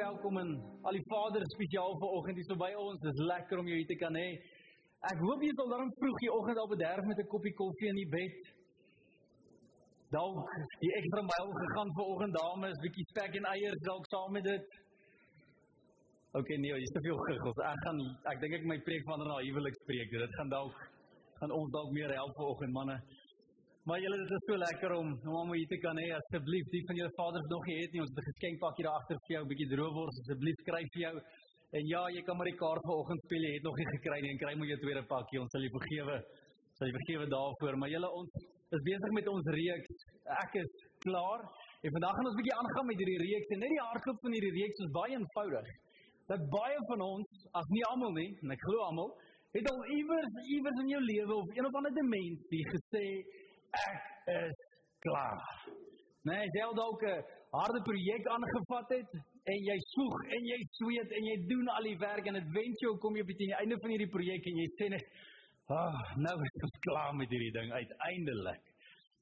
Welkom en al die vaders spesiaal vir oggend hier so by ons. Dis lekker om jou hier te kan hê. Ek hoop jy sal dan vroeg die oggend al bederf met 'n koppie koffie in die bed. Dalk die ekstra myl gegaan vir oggend dames, bietjie spek en eiers dalk saam met dit. OK nee, jy's te veel giggels. Ek gaan ek dink ek my preek van na huwelikspreek. Dit gaan dalk gaan ons dalk meer help vir oggend manne. Maar julle dit is so lekker om om hier te kan hê asseblief. Die van julle vaders nog nie het nie. Ons het 'n geskenkpakkie daar agter vir jou 'n bietjie droewors asseblief skryf vir jou. En ja jy kan maar die kaart vanoggend speel. Jy het nog nie gekry nie en kry maar jou tweede pakkie. Ons sal jou vergewe sal jy vergewe daarvoor. Maar julle ons is besig met ons reeks. Ek is klaar. En vandag gaan ons 'n bietjie aangaan met hierdie reeks. En net die hardloop van hierdie reeks is baie eenvoudig dat baie van ons as nie almal nie en ek glo almal het al iewers iewers in jou lewe of een of ander dimensie gesê ek is klaar. Nee, jy het dalk 'n harde projek aangevat het en jy soeg en jy sweet en jy doen al die werk en dit wens jou kom jy op die einde van hierdie projek en jy sê net, "Ag, oh, nou is ek klaar met hierdie ding uiteindelik."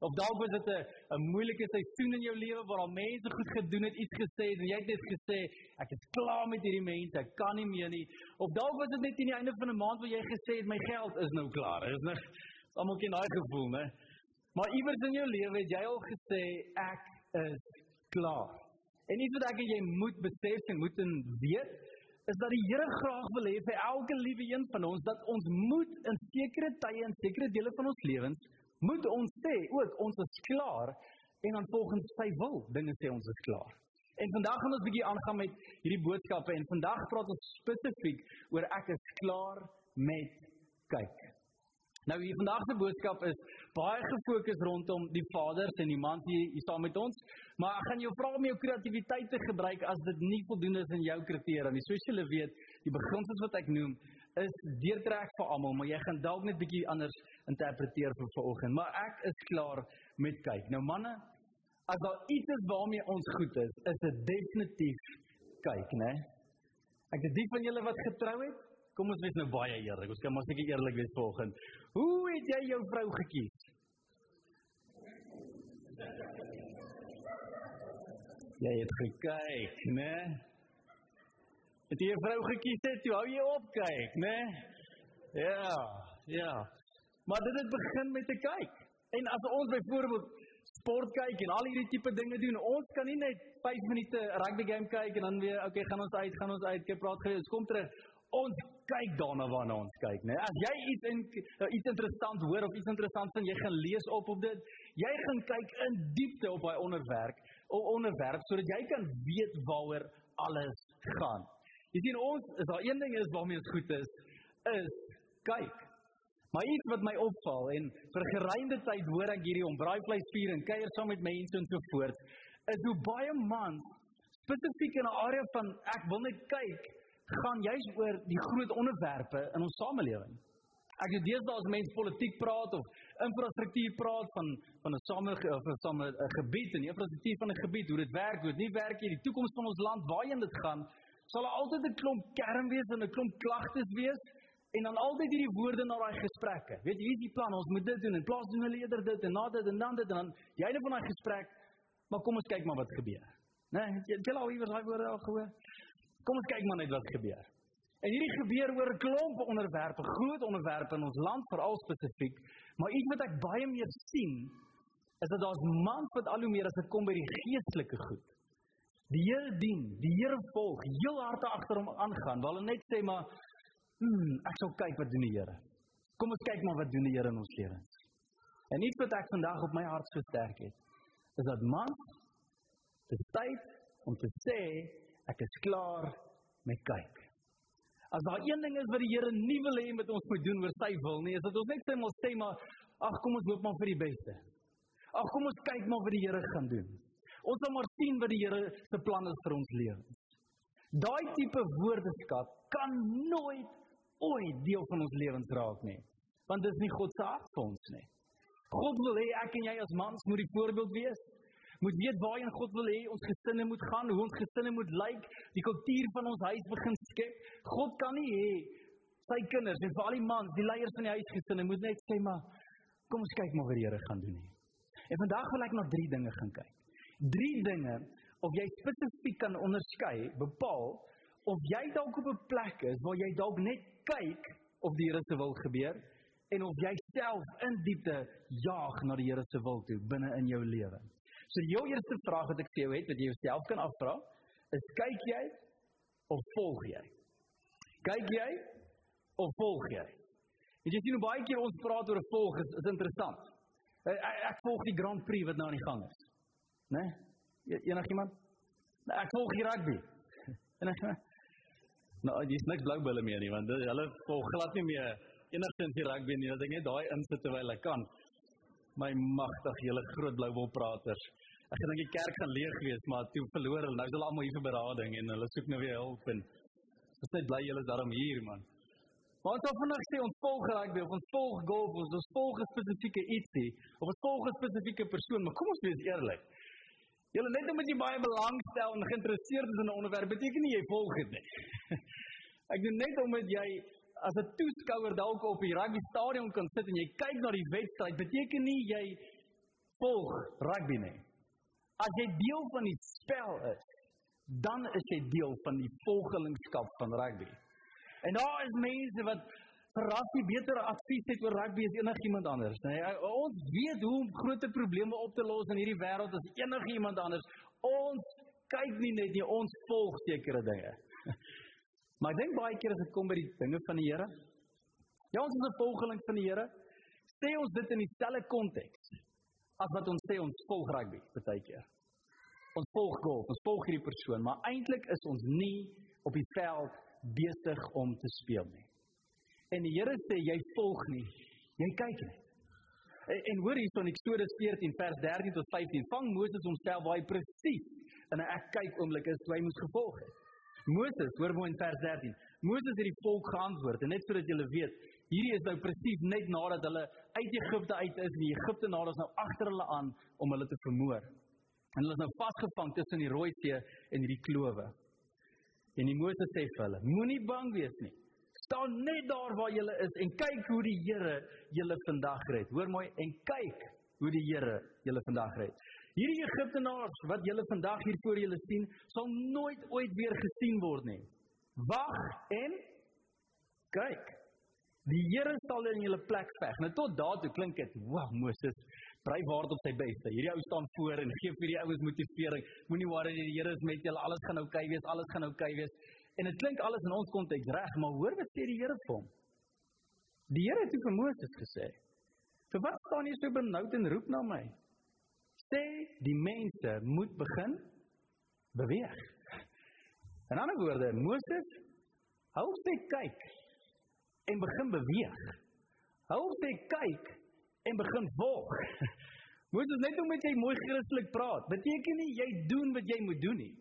Of dalk was dit 'n 'n moeilike seisoen in jou lewe waar al mense goed gedoen het, iets gesê het en jy het net gesê, "Ek is klaar met hierdie mense, ek kan nie meer nie." Of dalk was dit net teen die einde van 'n maand waar jy gesê het, "My geld is nou klaar." Is nou almal ken daai gevoel, né? Maar iewers in jou lewe het jy al gesê ek is klaar. En iets wat ek jy moet besef en moet en weet is dat die Here graag wil hê vir elke liewe een van ons dat ons moet in sekere tye en sekere dele van ons lewens moet ons sê ook ons is klaar en dan volgens sy wil dinge sê ons is klaar. En vandag gaan ons 'n bietjie aangaan met hierdie boodskappe en vandag praat ons spesifiek oor ek is klaar met kyk. Nou hier vandag se boodskap is baie gefokus rondom die vaders en die mans hier, hier saam met ons, maar ek gaan jou vra om jou kreatiwiteit te gebruik as dit nie voldoende is in jou kriteria nie. Soos julle weet, die beginsels wat ek noem is deurtrek vir almal, maar jy gaan dalk net bietjie anders interpreteer vir vanoggend. Maar ek is klaar met kyk. Nou manne, as daar iets is waarmee ons goed is, is dit definitief kyk, né? Ek het die van julle wat getrou het, Kom ons wees nou baie eerlik. Ons kan maar seker eerlik wees vanoggend. Hoe het jy jou vrou gekies? Jy het gekyk, né? Het jy 'n vrou gekies het, jy hou jy op kyk, né? Ja, ja. Maar dit het begin met 'n kyk. En as ons byvoorbeeld sport kyk en al hierdie tipe dinge doen, ons kan nie net 5 minute rugby game kyk en dan weer, okay, gaan ons uit, gaan ons uit, kyk praat gewees, kom terug. Ons kyk daarna waarna ons kyk, né? As jy iets in uh, iets interessant hoor of iets interessant vind, jy gaan lees op op dit. Jy gaan kyk in diepte op daai onderwerp, op onderwerp sodat jy kan weet waaroor alles gaan. Jy sien ons is daar een ding is waarmee ons goed is, is kyk. Maar iets wat my opval en vir gereinde tyd hoor ek hierdie om braaivleis vier en kuier saam met mense en so voort, is hoe baie man spesifiek in 'n area van ek wil net kyk gaan juis oor die groot onderwerpe in ons samelewing. Ek het deesdae as mense politiek praat of infrastruktuur praat van van 'n same of 'n same 'n gebied en infrastruktuur van 'n gebied, hoe dit werk, hoe dit nie werk nie, die toekoms van ons land, waarheen dit gaan, sal daar altyd 'n klomp kern wees en 'n klomp klagtes wees en dan altyd hierdie woorde na daai gesprekke. Weet jy, hier is die plan, ons moet dit doen en plaas doen hulle eerder dit en na dit en dan dit en dan die einde van daai gesprek, maar kom ons kyk maar wat gebeur. Né? Nee, jy al iewers daai woorde al gehoor? Kom ons kyk maar net wat gebeur. En hierdie gebeur oor 'n klomp onderwerpe, groot onderwerpe in ons land veral spesifiek, maar iets wat ek baie meer sien is dat daar's mans wat al hoe meer as dit kom by die geestelike goed. Die Here dien, die Here volg, heel harte agter hom aangaan. Hulle net sê maar, "Hmm, ek sal kyk wat doen die Here." Kom ons kyk maar wat doen die Here in ons lewens. En iets wat ek vandag op my hart versterk het, is dat mans dis tyd om te sê ek is klaar met kyk. As daar een ding is wat die Here nie wil hê met ons moet doen oor sy wil nie, is dat ons net sê maar sê maar ag kom ons hoop maar vir die beste. Ag kom ons kyk maar wat die Here gaan doen. Ons sal maar sien wat die Here se plan is vir ons lewens. Daai tipe woordeskat kan nooit ooit deel van ons lewens raak nie. Want dit is nie God se hart vir ons nie. God wil hê ek en jy as mans moet die voorbeeld wees. Moet weet waarheen God wil hê ons gesinne moet gaan, hoe ons gesinne moet lyk, die kultuur van ons huis begin skep. God kan nie hê sy kinders en veral die mans, die leiers van die huisgesinne moet net sê maar kom ons kyk maar wat die Here gaan doen nie. En vandag wil ek na drie dinge gaan kyk. Drie dinge of jy spesifiek kan onderskei, bepaal of jy dalk op 'n plek is waar jy dalk net kyk of die Here se wil gebeur en of jy self in diepte jaag na die Here se wil toe binne in jou lewe. So die eerste vraag wat ek vir jou het wat jy jouself kan afvra, is kyk jy of volg jy? Kyk jy of volg jy? En jy sien hoe baie keer ons praat oor volg is, is interessant. Ek, ek, ek volg die Grand Prix wat nou aan die gang is. Né? Nee? Enigiemand? Ek volg die rugby. Enigiemand? Nou, dis niks blou bulle meer nie, want hulle volg glad nie meer enigstens die rugby nie. Dat ek net daai insit terwyl ek kan. My magtig julle groot blou bol praters. Ek gedink die kerk gaan leeg wees, maar toe verloor hulle. Nou is hulle almal hier vir berading en hulle soek nou weer hulp en ons is bly julle is daarom hier man. Maar ons het vanaand gesê ons volg rugby of ons volg golf, ons, ons volg 'n spesifieke ietsie of ons volg 'n spesifieke persoon, maar kom ons wees eerlik. Julle net omdat jy baie belangstel en geïnteresseerd is in 'n onderwerp, beteken nie jy volg dit nie. Ek doen net omdat jy as 'n toeskouer dalk op die rugby stadion kan sit en jy kyk na die wedstryd, beteken nie jy volg rugby nie. As jy deel van die spel is, dan is jy deel van die volgelingskap van rugby. En daar is mense wat die beter advies het oor rugby as enigiemand anders. Nee, ons weet hoe om groot probleme op te los in hierdie wêreld as enigiemand anders. Ons kyk nie net nie, ons volg sekere dinge. Maar ek dink baie keer as dit kom by die dinge van die Here, ja, ons is 'n volgeling van die Here, sê ons dit in dieselfde konteks as wat ons sê ons volg rugby baie keer. Ons volg golf, ons volg hierdie persoon, maar eintlik is ons nie op die veld besig om te speel nie. En die Here sê jy volg nie, jy kyk net. En, en hoor hier van Eksodus 14 vers 13 tot 15, vang Moses homself waar hy presies in 'n ek kyk oomblik is toe hy moes gevolg het. Moses, hoor mooi in vers 13. Moses het die volk geantwoord en net sodat julle weet, hierdie is nou presies net nadat hulle uit Egipte uit is en die Egiptenaars nou agter hulle aan om hulle te vermoor. En hulle is nou vasgevang tussen die Rooi See en hierdie klowe. En die Moses sê vir hulle: Moenie bang wees nie staan net daar waar jy is en kyk hoe die Here julle vandag red. Hoor mooi en kyk hoe die Here julle vandag red. Hierdie Egiptenaars wat julle vandag hier voor julle sien, sal nooit ooit weer gesien word nie. Wag en kyk. Die Here sal in julle plek veg. Nou tot daartoe klink dit, "Wow, Moses, bly hard op sy beste. Hierdie ou staan voor en gee vir die oues motivering. Moenie worry nie, die Here is met julle. Alles gaan oukei okay wees. Alles gaan oukei okay wees." En dit klink alles in ons konteks reg, maar hoor wat sê die Here vir hom? Die Here het vir Moses gesê: "Vir wat staan jy so benoud en roep na my? Sê die mense moet begin beweeg." In ander woorde, Moses hou sy kyk en begin beweeg. Hou sy kyk en begin volg. Moses net omdat jy mooi Christelik praat, beteken nie jy doen wat jy moet doen nie.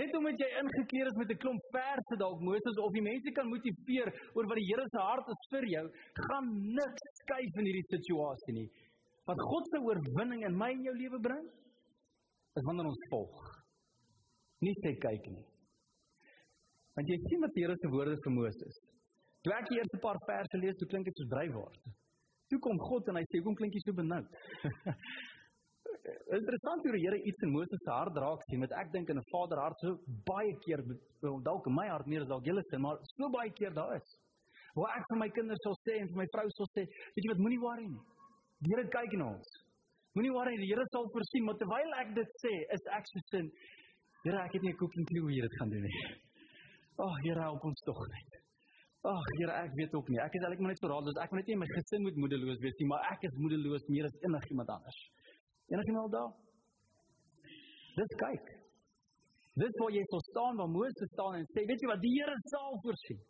Net omdat jy ingekeer is met 'n klomp verse dalk Moses of die mense kan motiveer oor wat die Here se hart is vir jou, gaan niks skuif in hierdie situasie nie. Wat God se oorwinning in my en jou lewe bring, is wanneer ons volg. Nie sê kyk nie. Want jy sien wat die Here se woorde vir Moses. Toe ek die eerste paar verse lees, toe klink dit soos dryfwoord. Toe kom God en hy sê, "Hoekom klink jy so benoud?" interessant hoe die Here iets in Moses se hart raak sien met ek dink in 'n vader hart so baie keer dalk in my hart meer as dalk julle se maar so baie keer daar is waar ek vir my kinders sal sê en vir my vrou sal sê weet jy wat moenie worry nie Here kyk na ons moenie worry die Here sal voorsien maar terwyl ek dit sê is ek so sin Here ek het nie 'n cooking clue hoe jy dit gaan doen nie ag oh, Here help ons tog net Ag Here ek weet ook nie ek is eintlik maar net so raadloos ek wil net nie my gesin moet moedeloos wees nie maar ek is moedeloos meer as enigiemand anders Enigiemand daar? Dis kyk. Dis waar jy sou staan waar Moses staan en sê, weet jy wat, die Here sal voorsien.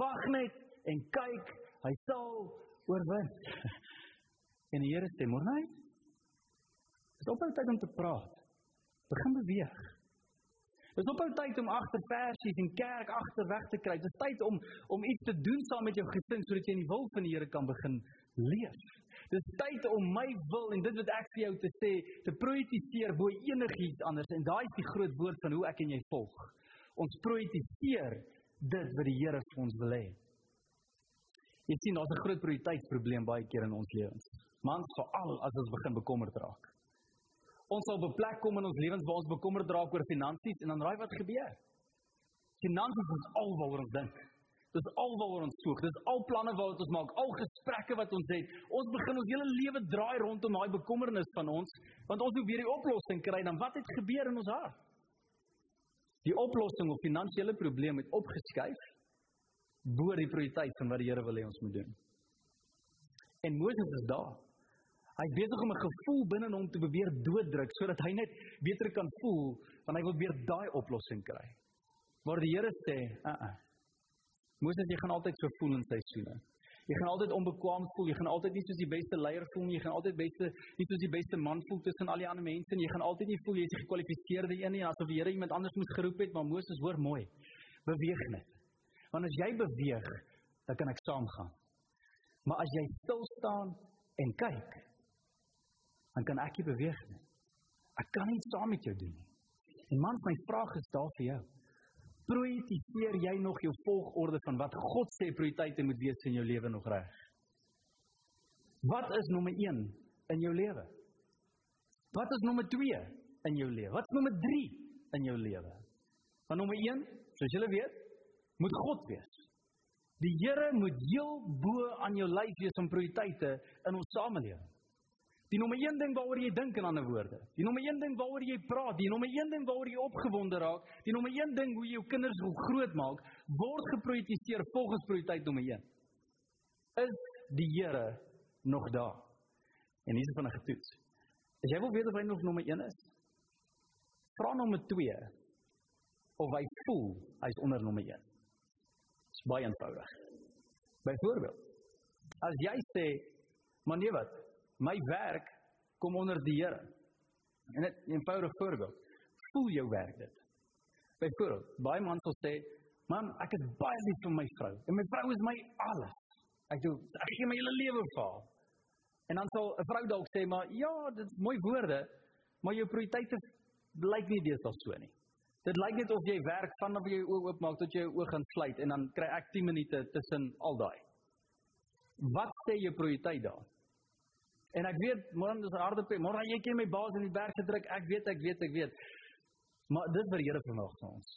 Wag net en kyk, hy sal oorwin. en die Here sê, "Môre, dis op tyd om te praat. Begin beweeg." Dis op 'n tyd om agter versies en kerk agterweg te kry. Dis tyd om om iets te doen saam met jou gesin sodat jy in die wil van die Here kan begin leef. Dis tyd om my wil en dit wat ek vir jou te sê te prioritiseer bo enigiets anders en daai is die groot woord van hoe ek en jy volg. Ons prioritiseer dit wat die Here vir ons wil hê. Jy sien daar's 'n groot prioriteitsprobleem baie keer in ons lewens. Mans veral as ons begin bekommerd raak. Ons sal op 'n plek kom in ons lewens waar ons bekommerd raak oor finansies en dan raai wat gebeur? Finansies is alwaaroor ons dink. Dis alwaaroor ons soek. Dis al planne wat ons maak, al gesprekke wat ons het. Ons begin ons hele lewe draai rondom daai bekommernis van ons, want ons moet weer die oplossing kry dan wat het gebeur in ons hart? Die oplossing op finansiële probleme het opgeskuif bo die prioriteit van wat die Here wil hê ons moet doen. En Moses is daar. Hy besig om 'n gevoel binne hom te probeer dooddruk sodat hy net beter kan voel want hy wil weer daai oplossing kry. Maar die Here sê, "Uh uh. Moses, jy gaan altyd so voel in seisoene. Jy gaan altyd onbekwaam voel, jy gaan altyd nie soos die beste leier voel nie, jy gaan altyd beste nie soos die beste man voel tussen al die ander mense nie. Jy gaan altyd nie voel jy is die gekwalifiseerde een nie, asof die Here iemand anders moes geroep het, maar Moses, hoor mooi. Beweeg net. Want as jy beweeg, dan kan ek saamgaan. Maar as jy stil staan en kyk, dan kan ek nie beweeg nie. Ek kan nie saam met jou doen nie. En man, my vraag is daar vir jou. Prioritiseer jy nog jou volgorde van wat God sê prioriteite moet wees in jou lewe nog reg? Wat is nommer 1 in jou lewe? Wat is nommer 2 in jou lewe? Wat is nommer 3 in jou lewe? Want nommer 1, soos julle weet, moet God wees. Die Here moet heel bo aan jou lys wees om prioriteite in ons samelewing. Die nommer 1 ding waaroor jy dink in ander woorde. Die nommer 1 ding waaroor jy praat, die nommer 1 ding waaroor jy opgewonde raak, die nommer 1 ding hoe jy jou kinders wil grootmaak, word geprioritiseer volgens prioriteit nommer 1. Is die Here nog daar? En hier is van 'n getoets. As jy wil weet of hy nog nommer 1 is, vra nommer 2 of hy voel hy's onder nommer 1 is baie eenvoudig. Byvoorbeeld, as jy sê, "Maar nee wat? My werk kom onder die Here." En 'n eenvoudige voorbeeld, voel jou werk dit? Byvoorbeeld, baie mans sal sê, "Man, ek is baie lief vir my vrou en my vrou is my alles. Ek doen ek gee my hele lewe vir haar." En dan sal 'n vrou dalk sê, "Maar ja, dit is mooi woorde, maar jou prioriteite blyk nie deesdae so nie." Dit lyk net of jy werk vanaf jy jou oë oopmaak tot jy jou oë gaan sluit en dan kry ek 10 minute tussen al daai. Wat sê jou prioriteit daar? En ek weet, môre is 'n harde pad. Môre jy ken my baas in die berg gedruk. Ek weet, ek weet, ek weet. Maar dit vir die Here verwag van ons.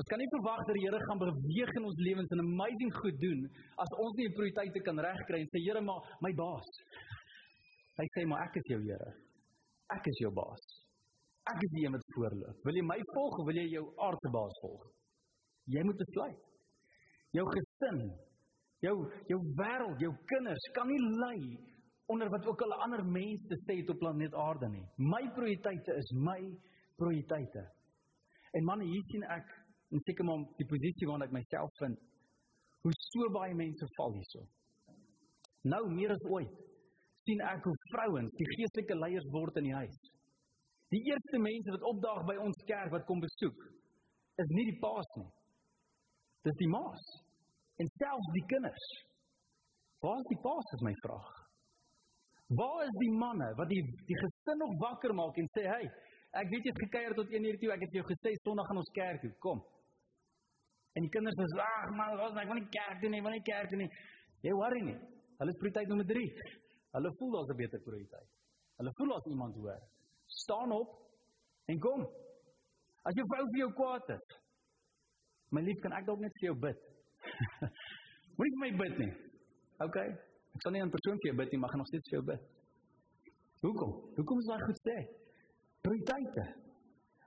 Ons kan nie verwag dat die Here gaan beweeg in ons lewens en amazing goed doen as ons nie prioriteite kan regkry en sê Here, maar my baas. Hy sê maar ek is jou Here. Ek is jou baas. Ek is die een wat voorloop. Wil jy my volg of wil jy jou aardse baas volg? Jy moet besluit. Jou gesin, jou jou wêreld, jou kinders kan nie lei onder wat ook al ander mense sê op planeet Aarde nie. My prioriteite is my prioriteite. En man, hier sien ek en seker maar die posisie waarin ek myself vind, hoe so baie mense val hierso. Nou meer as ooit sien ek hoe vrouens die geestelike leiers word in die huis. Die eerste mense wat opdaag by ons kerk wat kom besoek, is nie die paas nie. Dis die ma's en selfs die kinders. Waar is die paas is my vraag. Waar is die manne wat die die gesin nog wakker maak en sê, "Hey, ek weet jy het gekuier tot 1 uur toe, ek het jou gesê Sondag gaan ons kerk toe, kom." En die kinders sê, "Ag man, ons ek wil nie kerk toe nie, wil nie kerk toe nie." Jy worry nie. Hulle is prioriteit nommer 3. Hulle voel daar's 'n beter prioriteit. Hulle voel as iemand hoor staan op en kom. As jou vrou vir jou kwaad is, my lief, kan ek dalk net vir jou bid. Moenie vir my bid nie. OK. Ek sal nie 'n persoon vir jou bid nie, maar gaan nog steeds vir jou bid. Hoekom? Hoekom is daai goed sê? Prioriteite.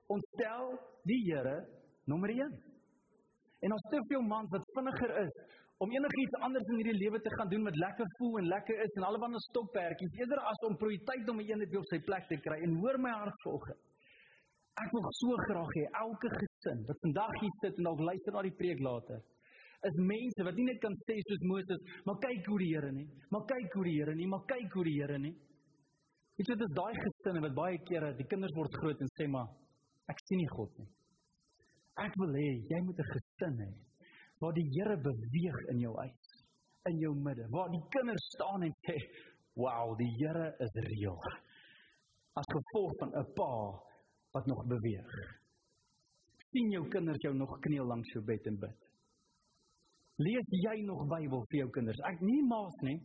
Ons stel die Here nommer 1. En ons te veel mans wat vinniger is om enigiets anders in hierdie lewe te gaan doen wat lekker voel en lekker is en alwande stokperdjies eerder as om prioriteit om 'n een op sy plek te kry en hoor my hart volgens. Ek wil so graag hê elke gesin wat vandag hier sit en dalk luister na die preek later is mense wat nie net kan sê soos Moses, maar kyk hoe die Here nie, maar kyk hoe die Here nie, maar kyk hoe die Here nie. Weet jy dit is daai gesinne wat baie kere die kinders word groot en sê maar ek sien nie God nie. Ek wil hê jy moet 'n gesin hê waar die Here beweeg in jou huis, in jou midde, waar die kinders staan en sê, "Wow, die Here is reëel." As gevolg van 'n pa wat nog beweeg. sien jou kinders jou nog kniel langs jou bed en bid. Lees jy nog Bybel vir jou kinders? Ek nie maas nie.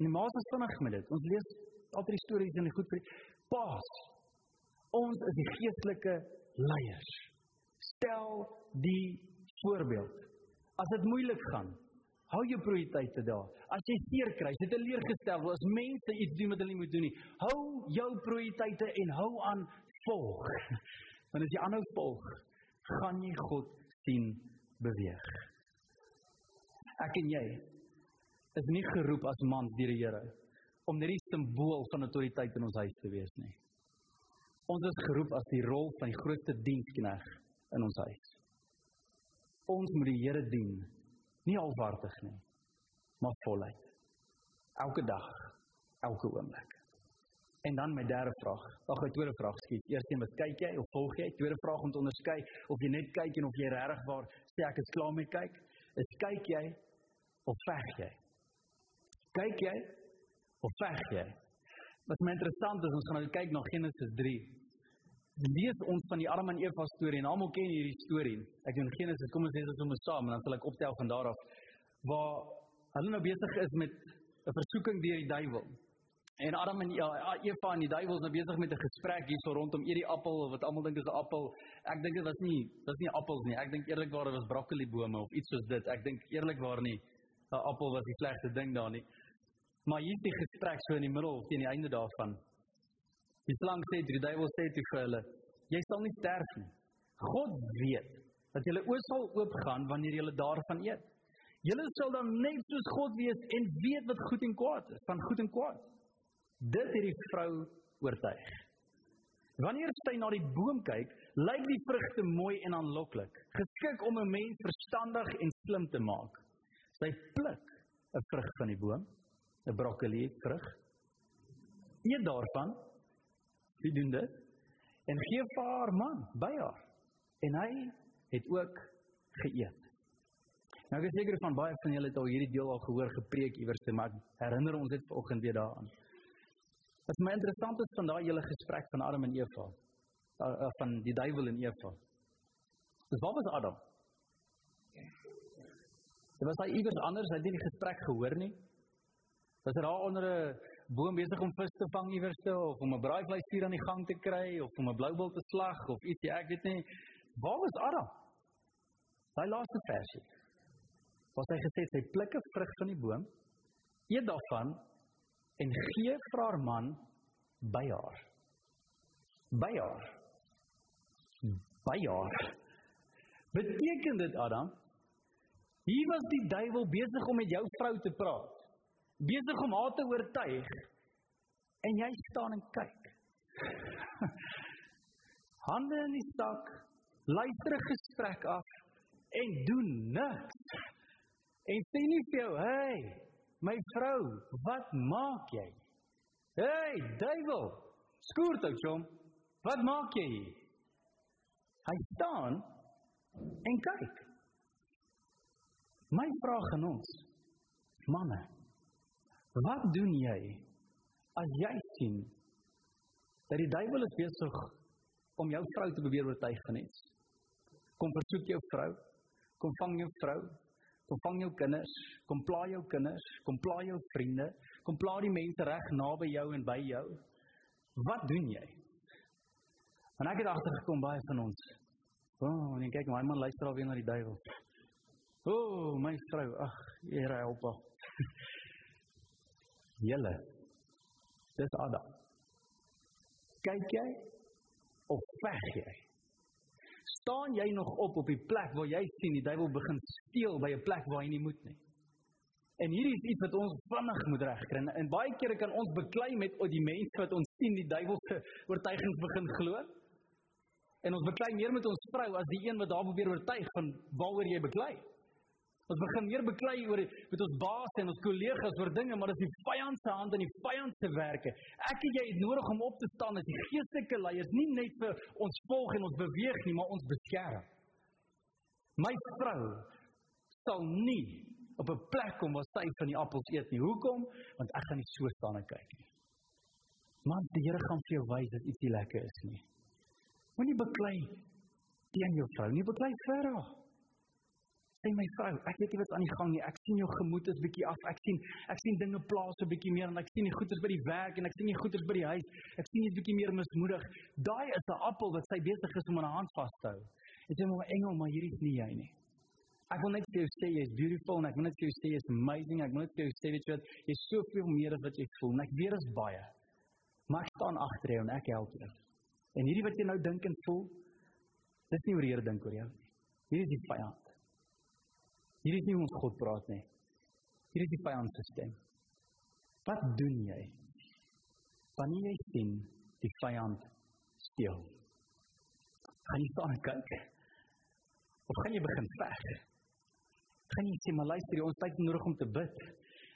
Nie maas is vinnig met dit. Ons lees altyd die stories in die goed vir paas. Ons is die geestelike leiers. Stel die voorbeeld. As dit moeilik gaan, hou jou prioriteite daar. As jy seer kry, jy het 'n leer gestel, as mense iets doen wat hulle nie moet doen nie, hou jou prioriteite en hou aan volg. Want as jy aanhou volg, gaan jy God sien beweeg. Ek en jy is nie geroep as mans deur die Here om net die simbool van autoriteit in ons huis te wees nie. Ons is geroep as die rol van die grootste dienskneg in ons huis. Ons moet die Here dien, nie halfhartig nie, maar voluit. Elke dag, elke oomblik. En dan my derde vraag, ag my tweede vraag skiet. Eerstens wat kyk jy of volg jy? Tweede vraag om te onderskei of jy net kyk en of jy regtig waar sê ek is klaar met kyk. Is kyk jy of veg jy? Kyk jy of veg jy? Wat my interessant is, ons gaan nou kyk na Genesis 3 lees ons van die Adam en Eva storie en almal ken hierdie storie. Ek doen Genesis, kom ons lees dit sommer saam en dan sal ek optel van daar af waar hulle nou besig is met 'n versoeking deur die duiwel. En Adam en ja, Eva en die duiwel is nou besig met 'n gesprek hierso rondom hierdie appel wat almal dink is 'n appel. Ek dink dit was nie, dit was nie appels nie. Ek dink eerlikwaar dit was broccoli-bome of iets soos dit. Ek dink eerlikwaar nie 'n appel was die slegste ding daar nie. Maar hier is die gesprek so in die middel teen die einde daarvan. Die slang sê, die duiwel sê te vir hulle, jy sal nie sterf nie. God weet dat julle oë sal oopgaan wanneer julle daarvan eet. Julle sal dan net soos God wees en weet wat goed en kwaad is, van goed en kwaad. Dit het die vrou oortuig. Wanneer sy na die boom kyk, lyk die vrugte mooi en aanloklik, geskik om 'n mens verstandig en slim te maak. Sy pluk 'n vrug van die boom, 'n broccoli vrug. Eet daarvan Wie doen dit? En gee vir haar man by haar. En hy het ook geëet. Nou ek is seker van baie van julle het al hierdie deel al gehoor gepreek iewers, maar herinner ons dit vanoggend weer daaraan. Wat my interessant is van daai hele gesprek van Adam en Eva, uh, uh, van die duiwel en Eva. Dis wat was Adam? Dit was hy iewers anders, hy het nie die gesprek gehoor nie. Was hy daar onder 'n boom besig om vis te vang iewers te of om 'n braaivleisvuur aan die gang te kry of om 'n bloubil te slag of ietsie ek weet nie. Waar was Adam? Daai laaste versie was hy gesê sy pluk 'n vrug van die boom eet daarvan en gee vir haar man by haar. By haar. By haar. Beteken dit Adam hier was die duiwel besig om met jou vrou te praat besig om haar te oortuig en jy staan en kyk. Hande in die sak, luister 'n gesprek af en doen niks. En sê nie vir jou, "Hey, my vrou, wat maak jy?" "Hey, duiwel, skoort ou chom. Wat maak jy hier?" Hy staan en kyk. My vraag aan ons, manne, Wat doen jy as jy sien dat die duiwel is besig om jou vrou te probeer oortuig van iets? Kom versoek jou vrou, kom vang jou vrou, kom vang jou kinders, kom pla jou kinders, kom pla jou vriende, kom pla die mense reg naby jou en by jou. Wat doen jy? En ek het agtergekom baie van ons. Oh, en kyk, my man luister alweer na die duiwel. O, oh, my vrou, ag, Here help haar. Julle. Dis Adam. Kyk jy of veg jy? Staan jy nog op op die plek waar jy sien die duiwel begin steel by 'n plek waar hy nie moet nie? En hierdie is iets wat ons vinnig moet regkry. En baie kere kan ons beklei met die mense wat ons sien die duiwel se oortuigings begin glo. En ons beklei meer met ons vrou as die een wat daar probeer oortuig van waaroor jy beklei. Ons begin meer beklei oor met ons baas en ons kollegas oor dinge, maar dit is die vyand se hand en die vyand se werke. Ek en jy het nodig om op te staan as die geestelike leiers, nie net vir ons volg en ons beweeg nie, maar ons beskerm. My vrou sal nie op 'n plek kom waar sy van die appels eet nie. Hoekom? Want ek gaan nie so staan en kyk nie. Man, die Here gaan vir jou wys dat iets nie lekker is nie. Moenie beklei teen jou vrou nie, beklei vir haar. Sê my vrou, ek weet nie wat aan die gang nie. Ek sien jou gemoed is bietjie af. Ek sien ek sien dinge plaas 'n bietjie meer en ek sien die goeders by die werk en ek sien die goeders by die huis. Ek sien jy's bietjie meer mismoedig. Daai is 'n appel wat sy besig is om in haar hand vas te hou. Ek sê maar engel, maar hierdie is nie jy nie. Ek wil net vir jou sê jy's beautiful en ek wil net vir jou sê jy's amazing. Ek wil net vir jou sê weet jy wat, jy's soveel meer as wat jy voel. En ek weet dit is baie. Maar ek staan agter jou en ek help jou. En hierdie wat jy nou dink en voel, dis nie oor die Here dink oor jou nie. Hierdie is die vyand. Hierdie is nie ons God praat nie. Hierdie is die vyand se stem. Wat doen jy? Wanneer jy sien die vyand steel. Gaan jy staan en kyk? Of gaan jy begin veg? Gaan jy sê maar luister, ons tyd nodig om te bid.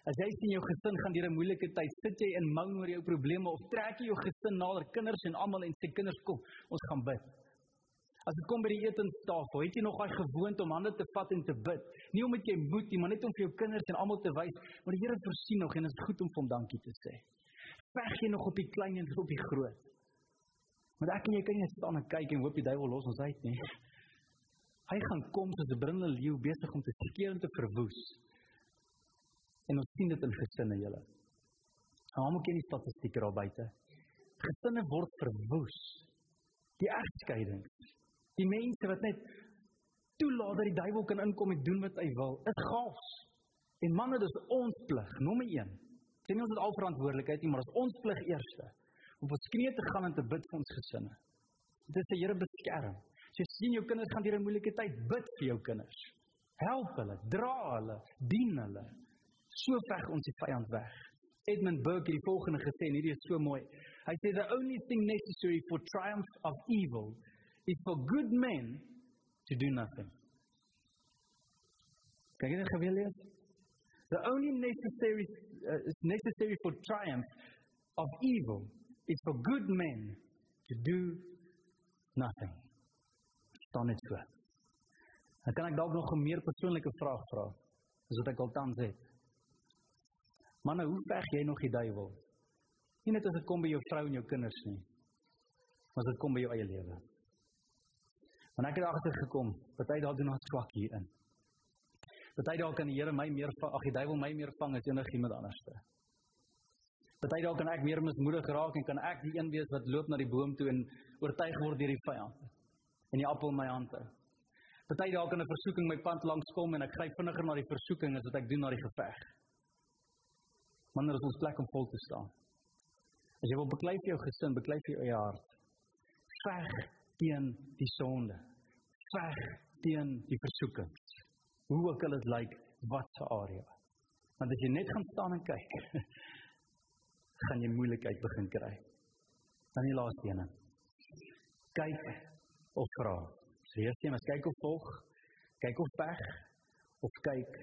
As jy sien jou gesin gaan deur 'n moeilike tyd, sit jy in moan oor jou probleme of trek jy jou gesin nader, kinders en almal en sê kinders kom, ons gaan bid. As dit kom by die etenstafel, het jy nog daai gewoonte om hande te vat en te bid. Nie omdat jy moet nie, maar net om vir jou kinders en almal te wys, maar die Here voorsien nog en dit is goed om vir hom dankie te sê. Veg jy nog op die klein en op die groot? Want ek en jy kan nie staan en kyk en hoop die duiwel los ons uit nie. Hy gaan kom soos 'n brullende leeu besig om te skeer en te verwoes. En ons sien dit in gesinne julle. Almal ken die statistieke daar buite. Gesinne word verwoes. Die egskeidings. Die mense wat net toelaat dat die duiwel kan inkom en doen wat hy wil, is gaaf. En manne, dis ons plig, nommer 1. Sê nie ons het al verantwoordelikheid nie, maar dis ons plig eerste om op skree te gaan en te bid vir ons gesinne. Dit is die Here beskerm. As jy sien jou kinders gaan deur 'n moeilike tyd, bid vir jou kinders. Help hulle, dra hulle, dien hulle. So veg ons die vyand weg. Edmund Burke het die volgende gesê en hierdie is so mooi. Hy sê the only thing necessary for triumph of evil is for good men to do nothing. Kan jy dit geweet lees? The only necessary uh, necessary for triumph of evil is for good men to do nothing. Staan dit so. Dan kan ek dalk nog 'n meer persoonlike vraag vra. Dis wat ek al tans het. Manne, hoe veg jy nog die duiwel? Nie net as dit kom by jou vrou en jou kinders nie, maar as dit kom by jou eie lewe. Want ek het agter gekom, party daar doen ons swak hierin. Party daar kan die Here my meer ag die duiwel my meer vang as enigiemand anderste. Party daar kan ek meer mismoedig raak en kan ek die een wees wat loop na die boom toe en oortuig word deur die vyand en die appel in my hande. Party daar kan 'n versoeking my pad langs kom en ek gryp vinniger na die versoeking as wat ek doen na die geveg. Wanneer ons plek om vol te staan? As jy wil beklei vir jou gesin, beklei vir jou eie hart. Veg teen die sonde. Veg teen die versoekings. Hoe ook al dit lyk, wat se area. Want as jy net gaan staan en kyk, gaan jy moeilikheid begin kry. Dan die laaste een. Kyk of vra. So eers jy moet kyk of volg, kyk of veg of kyk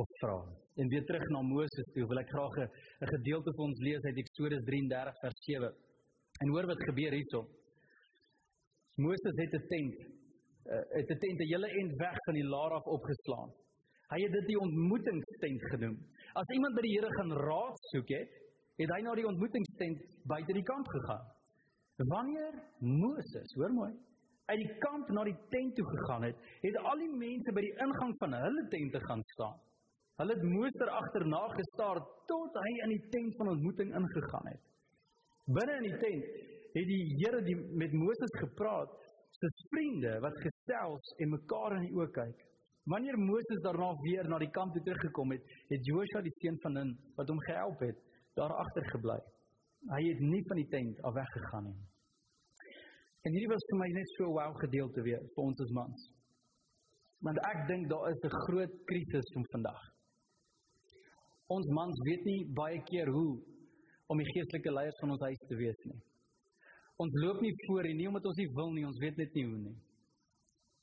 of vra. En weer terug na Moses toe, wil ek graag 'n gedeelte vir ons lees uit Eksodus 33 vers 7. En hoor wat gebeur hierso. Moses het 'n tent, het 'n tent 'n hele end weg van die laar af opgeslaan. Hy het dit die ontmoetingstent genoem. As iemand by die Here gaan raad soek het, het hy na die ontmoetingstent buite die kamp gegaan. Wanneer Moses, hoor mooi, uit die kamp na die tent toe gegaan het, het al die mense by die ingang van hulle tente gaan staan. Hulle het Moses agterna gestaar tot hy in die tent van ontmoeting ingegaan het. Binne in die tent het die Here die met Moses gepraat soos vriende wat gesels en mekaar in die oë kyk. Wanneer Moses daarna weer na die kamp toe teruggekom het, het Joshua die seun van Nun wat hom gehelp het, daar agter gebly. Hy het nie van die tent af weggegaan nie. En hierdie was vir my net so 'n wow gedeelte weer vir ons as mans. Want ek dink daar is 'n groot krisis van vandag. Ons mans weet nie baie keer hoe om die geestelike leiers van ons huis te wees nie. Ons loop nie voor nie omdat ons nie wil nie, ons weet net nie hoe nie.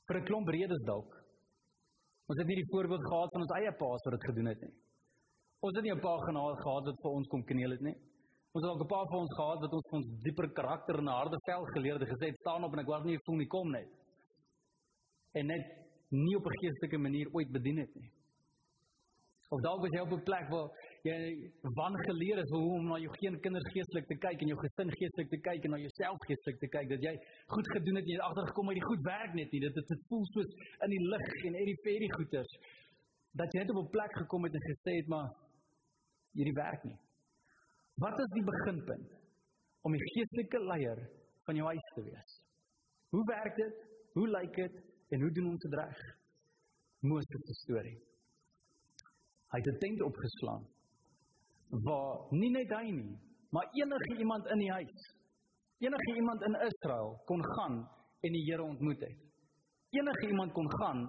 Vir 'n klomp redes dalk. Ons het nie die voorbeeld gehad van ons eie paas wat dit gedoen het nie. Ons het nie 'n pa gehad wat vir ons kom kneel het nie. Ons het dalk 'n pa vir ons gehad wat ons van ons dieper karakter en harde vel geleer het, gesê het staan op en ek wou nie voel nie kom net. En net nie op 'n geestelike manier ooit bedien het nie. Of dalk was jy op 'n plek waar jy wangeleer is om na jou geen kinders geestelik te kyk en jou gesin geestelik te kyk en na jouself geestelik te kyk dat jy goed gedoen het en jy het agtergekom maar die goed werk net nie. Dit het dit voel soos in die lig en uit die peri goeters dat jy net op 'n plek gekom het en gesê het maar hierdie werk nie. Wat is die beginpunt om die geestelike leier van jou huis te wees? Hoe werk dit? Hoe lyk dit? En hoe doen ons dit reg? Moses se storie. Hy het 'n tent opgeslaan waar nie net hy nie, maar enige iemand in die huis, enige iemand in Israel kon gaan en die Here ontmoet het. Enige iemand kon gaan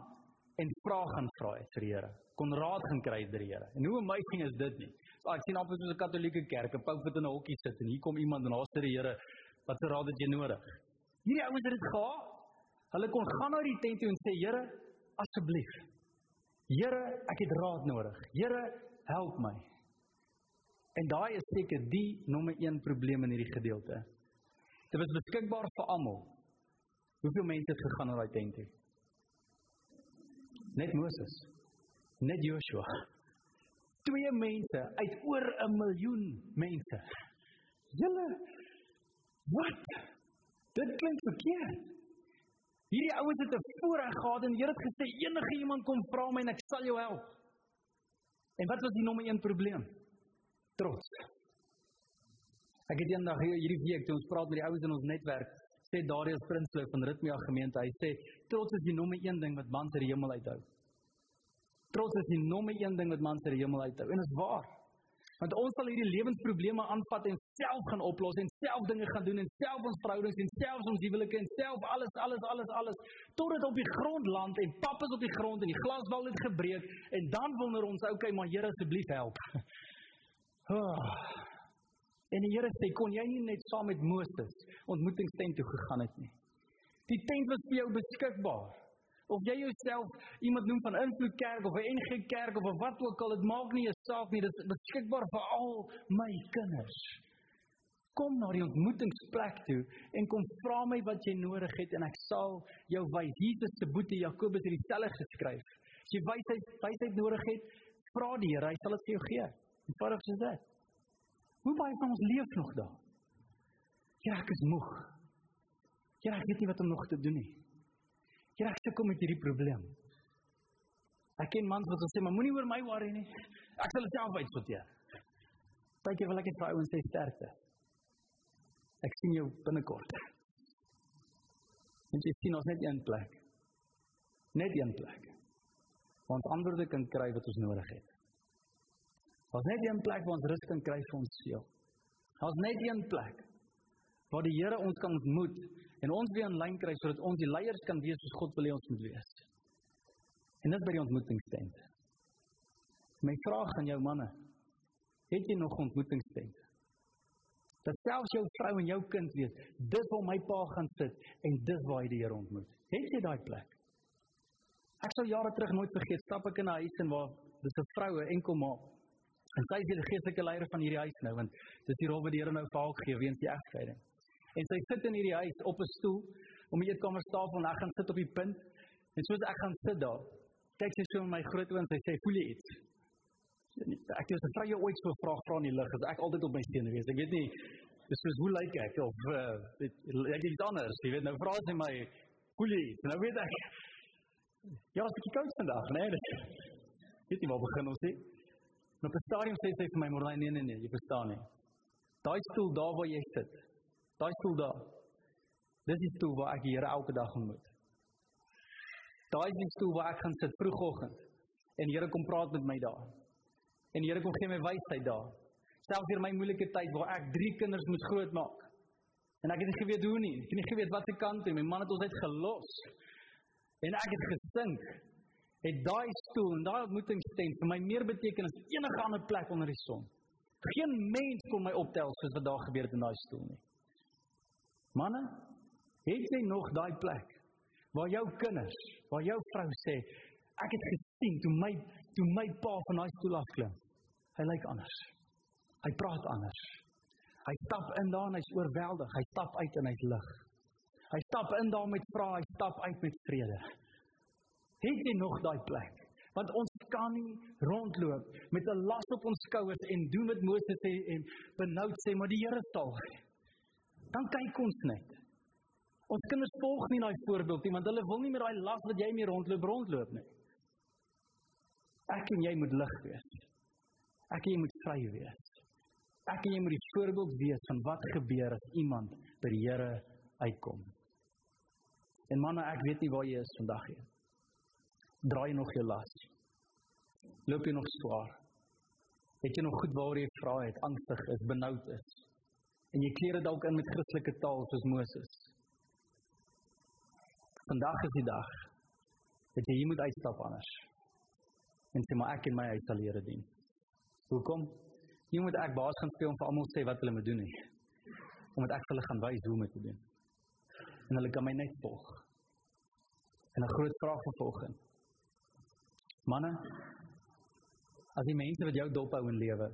en vrae gaan vra het vir die Here, kon raad gaan kry by die Here. En hoe amazing is dit nie? So, ek sien amper soos 'n Katolieke kerk, 'n pout wat in 'n hokkie sit en hier kom iemand en daar sê die Here, wat se raad het jy nodig? Hierdie ouens het dit gehad. Hulle kon gaan na die tent toe en sê Here, asseblief. Here, ek het raad nodig. Here, help my. En daai is seker die nommer 1 probleem in hierdie gedeelte. Dit was beskikbaar vir almal. Hoeveel mense het gegaan na daai tent toe? Net Moses. Net Joshua. Twee mense uit oor 'n miljoen mense. Julle wat? Dit klink verkeerd. Hierdie ouens het 'n voorreg gehad en die Here het gesê enige iemand kom vra my en ek sal jou help. En wat was die nommer 1 probleem? Trots. Ek het eendag hierdie week toe ons praat met die ouens in ons netwerk, sê Darius Prinsloo van Ritmia gemeente, hy sê trots is die nommer 1 ding wat mans uit die hemel uithou. Trots is die nommer 1 ding wat mans uit die hemel uithou. En dit is waar. Want ons sal hierdie lewensprobleme aanvat en self gaan oplos en self dinge gaan doen en self ons verhoudings en self ons huwelike en self alles alles alles alles tot dit op die grond land en pap is op die grond en die glasbal het gebreek en dan wonder ons okay maar Here asseblief help. Oh. En die Here sê kon jy nie net saam met Moses ontmoetingstent toe gegaan het nie. Die tent was vir jou beskikbaar. Of jy jouself iemand noem van invloed kerk of 'n NG kerk of wat ook al, dit maak nie 'n saak nie, dit is beskikbaar vir al my kinders. Kom na die ontmoetingsplek toe en kom vra my wat jy nodig het en ek sal jou wys. Jesus se boetie Jakobus het dieselfde geskryf. As jy wysheid wysheid nodig het, vra die Here, hy sal dit vir jou gee. Eenvoudig soos dit. Hoe baie van ons leef nog daar? Ja, ek is moeg. Ja, ek weet nie wat om nog te doen nie. Here, ek sukkel met hierdie probleem. Ek ken mans wat sê, "Maar moenie oor my worry nie. Ek sal dit self uitsorteer." Partykeer wil ek net vir ouens sê sterkte. Ek sien jou binnekort. En jy sien ons net een plek. Net een plek. Waar ons antwoorde kan kry wat ons nodig het. Ons net een plek waar ons rus kan kry vir ons siel. Ons net een plek waar die Here ons kan ontmoet en ons weer in lyn kry sodat ons die leiers kan wees soos God wil hê ons moet wees. En dit by die ontmoetingstent. My vraag aan jou manne, het jy nog ontmoetingstent? Dat selfs jou vrou en jou kind weet, dis waar my pa gaan sit en dis waar hy die Here ontmoet. Het jy daai plek? Ek sou jare terug nooit vergeet, stap ek in 'n huis en waar dis 'n vroue enkel ma. En sy is die geestelike leier van hierdie huis nou want dis die rol wat die Here nou vir haar gegee weens die egskeiding. En sy sit in hierdie huis op 'n stoel om die eetkamertafel en ek gaan sit op die punt. En soos ek gaan sit daar, kyk sy so in my groot oë en sy sê, "Voel jy iets?" Ek het gesê, "Jy ooit so 'n vraag vra in die lig, as ek altyd op my stene wees. Ek weet nie dis soos hoe lyk ek of uh, weet ek iets anders. Jy weet nou vra sy my, "Voel jy iets?" Nou weet ek Ja, ek koud vandag, né? Nee, weet jy waar begin ons nie? Nou op 'n stadium sê sy vir my, "Maar nee nee nee, jy verstaan nie. Daai stoel daar waar jy sit, Daai stoel daar. Dis die stoel waar ek Here elke dag ontmoet. Daai is die stoel waar ek gaan sit vroegoggend en die Here kom praat met my daar. En die Here kom gee my wysheid daar. Selfs deur my moeilike tyd waar ek 3 kinders moet grootmaak. En ek het nie geweet hoe nie. Ek het nie geweet wat se kant toe. My man het ons uit gelos. En ek het gesink. Het daai stoel en daai ontmoetingstent vir my meer beteken as enige ander plek onder die son. Geen mens kon my optel soos wat daar gebeur het in daai stoel nie. Manne, het jy nog daai plek waar jou kinders, waar jou vrou sê, ek het gesien toe my toe my pa van daai stoel af klim. Hy lyk anders. Hy praat anders. Hy stap in daar en hy's oorweldig. Hy stap uit en hy's lig. Hy stap in daar met vrae, hy stap uit met vrede. Het jy nog daai plek? Want ons kan nie rondloop met 'n las op ons skouers en doen wat Moses sê en benoud sê maar die Here sal. Dan kyk ons net. Ons kinders volg nie daai voorbeeld nie want hulle wil nie met daai las wat jy mee rondloop rondloop nie. Ek en jy moet lig wees. Ek en jy moet vry wees. Ek en jy moet die voorbeeld wees van wat gebeur as iemand by die Here uitkom. En manne, ek weet nie waar jy is vandag nie. Draai jy nog jou las? Loop jy nog swaar? Het jy nog goed waaroor jy vra het, angstig is, benoud is? En jy kleer dit dalk in met Christelike taal soos Moses. Vandag is die dag dat jy hier moet uitstap anders. En sê maar ek en my huis sal Here dien. Hoekom? Nie moet ek baas gaan speel en vir almal sê wat hulle moet doen nie. Omdat ek hulle gaan wys hoe om dit te doen. En hulle kan my net volg. En 'n groot vraag vir volgende. Manne, as die mense wat jou dop hou in lewe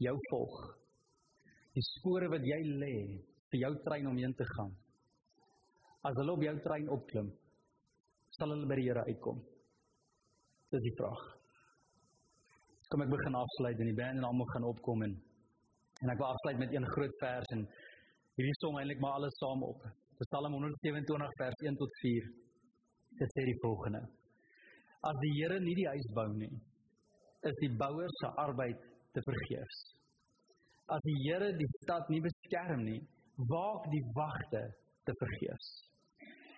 jou volg, die spore wat jy lê vir jou trein om heen te gaan. As hulle op jou trein opklim, sal hulle by die Here uitkom. Dis die vraag kom ek begin afsluit en die band en almal gaan opkom en en ek wil afsluit met een groot vers en hierdie som eintlik maar alles saam op. Psalm 127 vers 1 tot 4. Dit sê die volgende: As die Here nie die huis bou nie, is die bouer se arbeid te vergeefs. As die Here die stad nie beskerm nie, waak die wagte te vergeefs.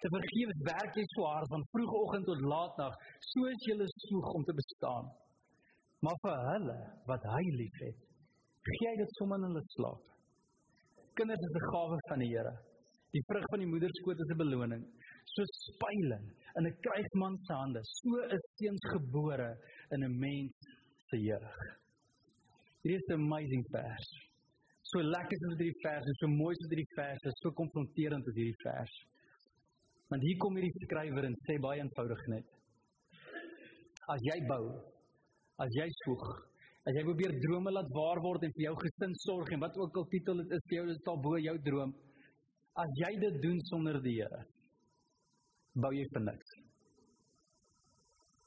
Te vergeefs werk jy swaar van vroegoggend tot laatnag, soos jy soeg om te bestaan. Maar vir hulle wat hy liefhet, gee hy dit sommer in hulle slaap. Kinders is 'n gawe van die Here. Die vrug van die moederskoot is 'n beloning. So spyling in 'n krygsman se hande, so is seuns gebore in 'n mens se jeug. Hierdie is 'n amazing vers. So lekker is dit hierdie vers, so mooi is dit hierdie vers, so konfronterend is hierdie vers. Want hier kom hierdie skrywer en sê baie eenvoudig net. As jy bou, as jy soek, as jy probeer drome laat waar word en vir jou gesin sorg en wat ook al titel dit is vir jou, dit sal bo jou droom. As jy dit doen sonder die Here, bou jy vir niks.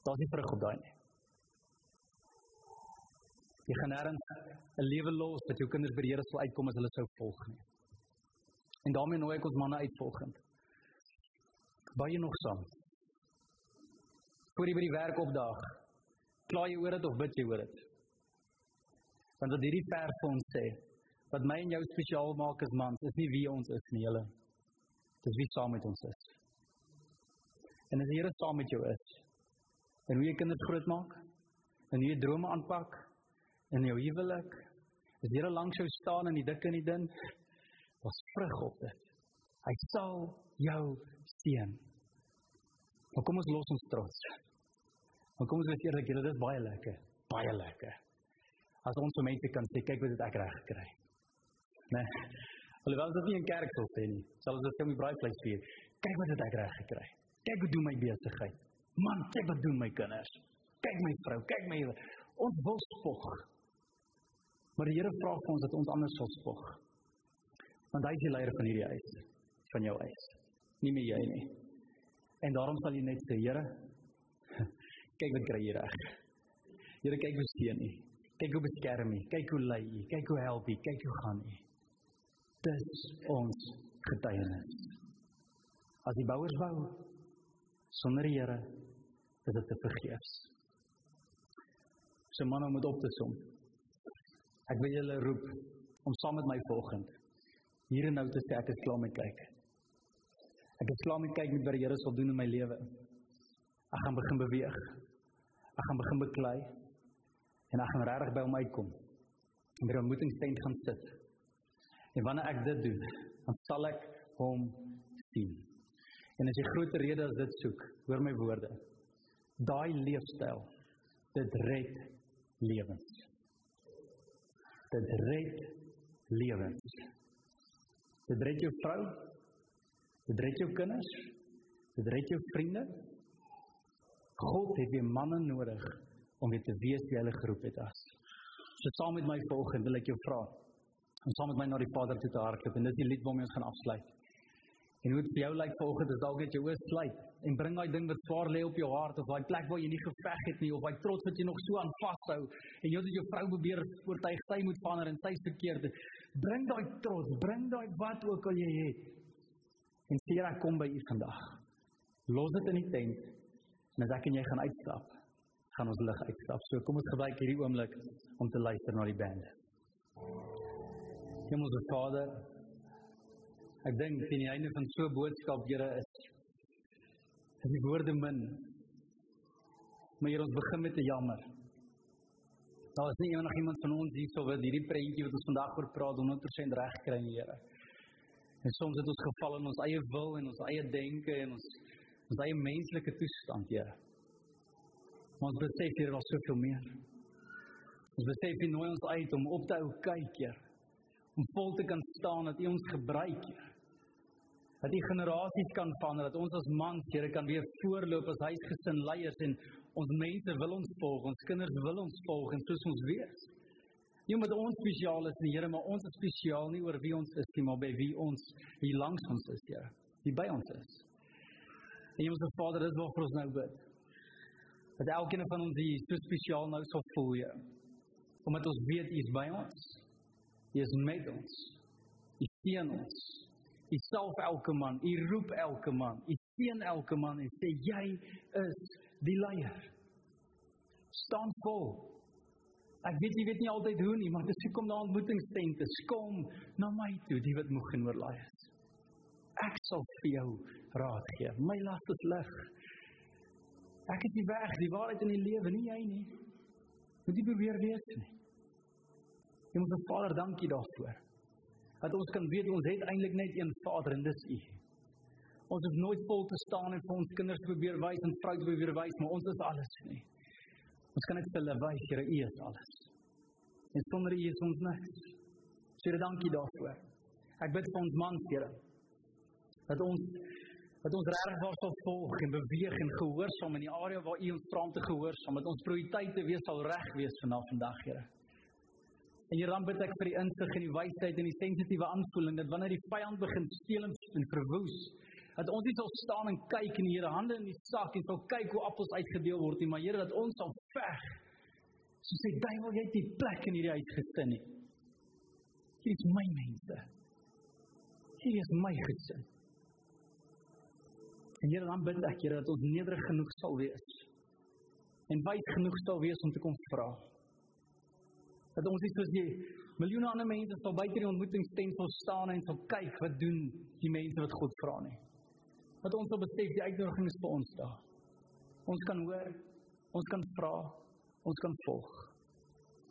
Daar's nie vrug op daai nie. Jy gaan nêrens 'n lewe los dat jou kinders by die Here sal uitkom as hulle sou volg nie. En daarmee nooi ek ons manne uit volgend. Bou jy nog saam? Voor jy by die werk opdaag, Kla jy oor dit of bid jy oor dit? Want wat hierdie vers vir ons sê, wat my en jou spesiaal maak as mans, is nie wie ons is nie, julle. Dis wie saam met ons is. En as die Here saam met jou is, en hoe jy kinders grootmaak, en hoe jy drome aanpak in jou huwelik, as die Here langs jou staan in die dik en die dun, was vrug op dit. Hy sal jou seën. Maar kom ons los ons trots. Maar kom ons wees eerlik, julle dis baie lekker, baie lekker. As ons vir mense kan sê, kyk wat het ek reg gekry. Né? Nee. Alhoewel dit nie in kerk sou nie, sal ons dit om die braaivleis vier. Kyk wat het ek reg gekry. Kyk hoe doen my besigheid. Man, kyk wat doen my kinders. Kyk my vrou, kyk my ons wil spog. Maar die Here vra vir ons dat ons anders sal spog. Want hy is die leier van hierdie huis, van jou huis. Nie meer jy nie. En daarom sal jy net sê, Here, kyk wat kry jy reg. Here kyk hoe steun U. Kyk hoe beskerm U. Kyk hoe lei U. Kyk hoe help U. Kyk hoe gaan U. Dis ons getuienis. As die bouers bou sonder die Here, is dit te vergeefs. So man, om dit op te som. Ek wil julle roep om saam met my volgend hier en nou te sê ek is klaar met kyk. Ek is klaar met kyk met wat die Here sal doen in my lewe. Ek gaan begin beweeg. Ek gaan begin beklei en ek gaan regtig by hom uitkom. En by die ontmoetingstent gaan sit. En wanneer ek dit doen, dan sal ek hom sien. En as jy groter rede as dit soek, hoor my woorde. Daai leefstyl dit red lewens. Dit red lewens. Dit red jou vrou. Dit red jou kinders. Dit red jou vriende. God het weer manne nodig om weer te wees wie hulle geroep het as. So saam met my volgende wil ek jou vra om saam met my na die Vader toe te hardloop en dis die lied waarmee ons gaan afsluit. En hoe dit vir jou lyk vanoggend is dalk net jou oë sluit en bring daai ding wat swaar lê op jou hart of daai plek waar jy nie geveg het nie of daai trots wat jy nog so aan vashou en jy het jou vrou probeer oortuig sy moet verander en sy is verkeerd. Bring daai trots, bring daai wat ook al jy het. En sê ek kom by u vandag. Los dit in die tent. En as ek en jy gaan uitstap, gaan ons lig uitstap. So kom ons gebruik hierdie oomblik om te luister na die band. Hemelse Vader, Ek dink teen die einde van so 'n boodskap, Here, is is die woorde min. Maar Here, ons begin met 'n jammer. Daar is nie enig iemand van ons hier sou wat hierdie prentjie wat ons vandag oor praat 100% reg kry, Here. En soms het ons geval in ons eie wil en ons eie denke en ons ons eie menslike toestand, Here. Maar ons besef hier is soveel meer. Ons besef jy nooi ons uit om op te hou kyk, Here. Om vol te kan staan dat U ons gebruik, Here dat die generasies kan verander, dat ons as mans, Here, kan weer voorloop as huisgesin leiers en ons mense wil ons volg, ons kinders wil ons volg en soos ons wees. Nie omdat ons spesiaal is nie, Here, maar ons is spesiaal nie oor wie ons is nie, maar by wie ons hier langs ons is, Here, wie by ons is. En ons Vader, dis wat vir ons nou bid. Dat elkeen van ons hier so spesiaal nou sal voel, Here. Omdat ons weet U is by ons. U is met ons. U sien ons. U salf elke man, u roep elke man, u seën elke man en sê jy is die leier. Staan vol. Ek weet jy weet nie altyd hoe nie, maar dis hoekom daar ontmoetingstente kom na my toe, die wat moeg en oorlaai is. Ek sal vir jou raad gee. My las is lig. Ek is die weg, die waarheid en die lewe, nie jy nie. Moet jy probeer wees nie. Jy moet vir Vader dankie daarvoor dat ons kan weet ons het eintlik net een Vader en dis U. Ons het nooit vol te staan en vir ons kinders probeer wys en vrou probeer wys, maar ons is alles nie. Ons kan net vir hulle wys, Here, U is alles. En sonder U is ons niks. Here, dankie daarvoor. Ek bid vir ons mans, Here, dat ons dat ons regtig daar sal volg en beweeg en gehoorsaam in die area waar U ons vra om te gehoorsaam, dat ons prioriteite wees sal reg wees vanaf vandag, Here. En hier bid ek vir die insig en die wysheid en die sensitiewe aanvoeling dat wanneer die vyand begin steel en verwoes, dat ons nie sal staan en kyk in die Here hande in die sak en sal kyk hoe appels uitgedeel word nie, maar Here dat ons sal veg. So sê duiwel jy het die plek in hierdie huis gesin nie. Hier is my mense. Hier is my gesin. En Here dan bid ek Here dat ons nederig genoeg sal wees en wyd genoeg sal wees om te kom vra dat ons nie soos die miljoene ander mense sal buite die ontmoetingstent staan en sal kyk wat doen die mense wat God vra nie. Dat ons sal besef die uitnodiging is vir ons daar. Ons kan hoor, ons kan vra, ons kan volg.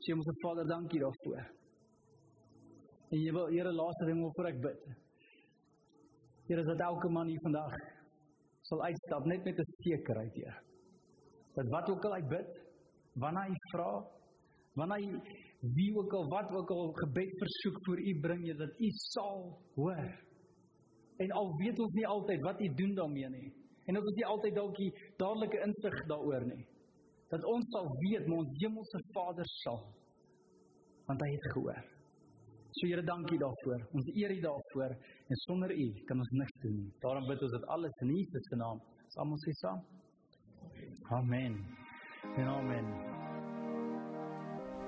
Sê ons se Vader, dankie daarvoor. En jy wil Here laaste ding voor ek bid. Here, dat elke man hier vandag sal uitstap net met 'n sekerheid, Here. Dat wat ook al hy bid, wanneer hy vra, wanneer hy wie ook al wat ook al gebed versoek vir u bring jy dat u sal hoor. En al weet ons nie altyd wat u doen daarmee nie. En ons nie altyd dalk die dadelike insig daaroor nie. Dat ons sal weet maar ons hemelse Vader sal want hy het gehoor. So Here, dankie daarvoor. Ons eer U daarvoor en sonder U kan ons niks doen nie. Daarom bid ons dit alles in Jesus se naam. Almal sê saam. Amen. En amen.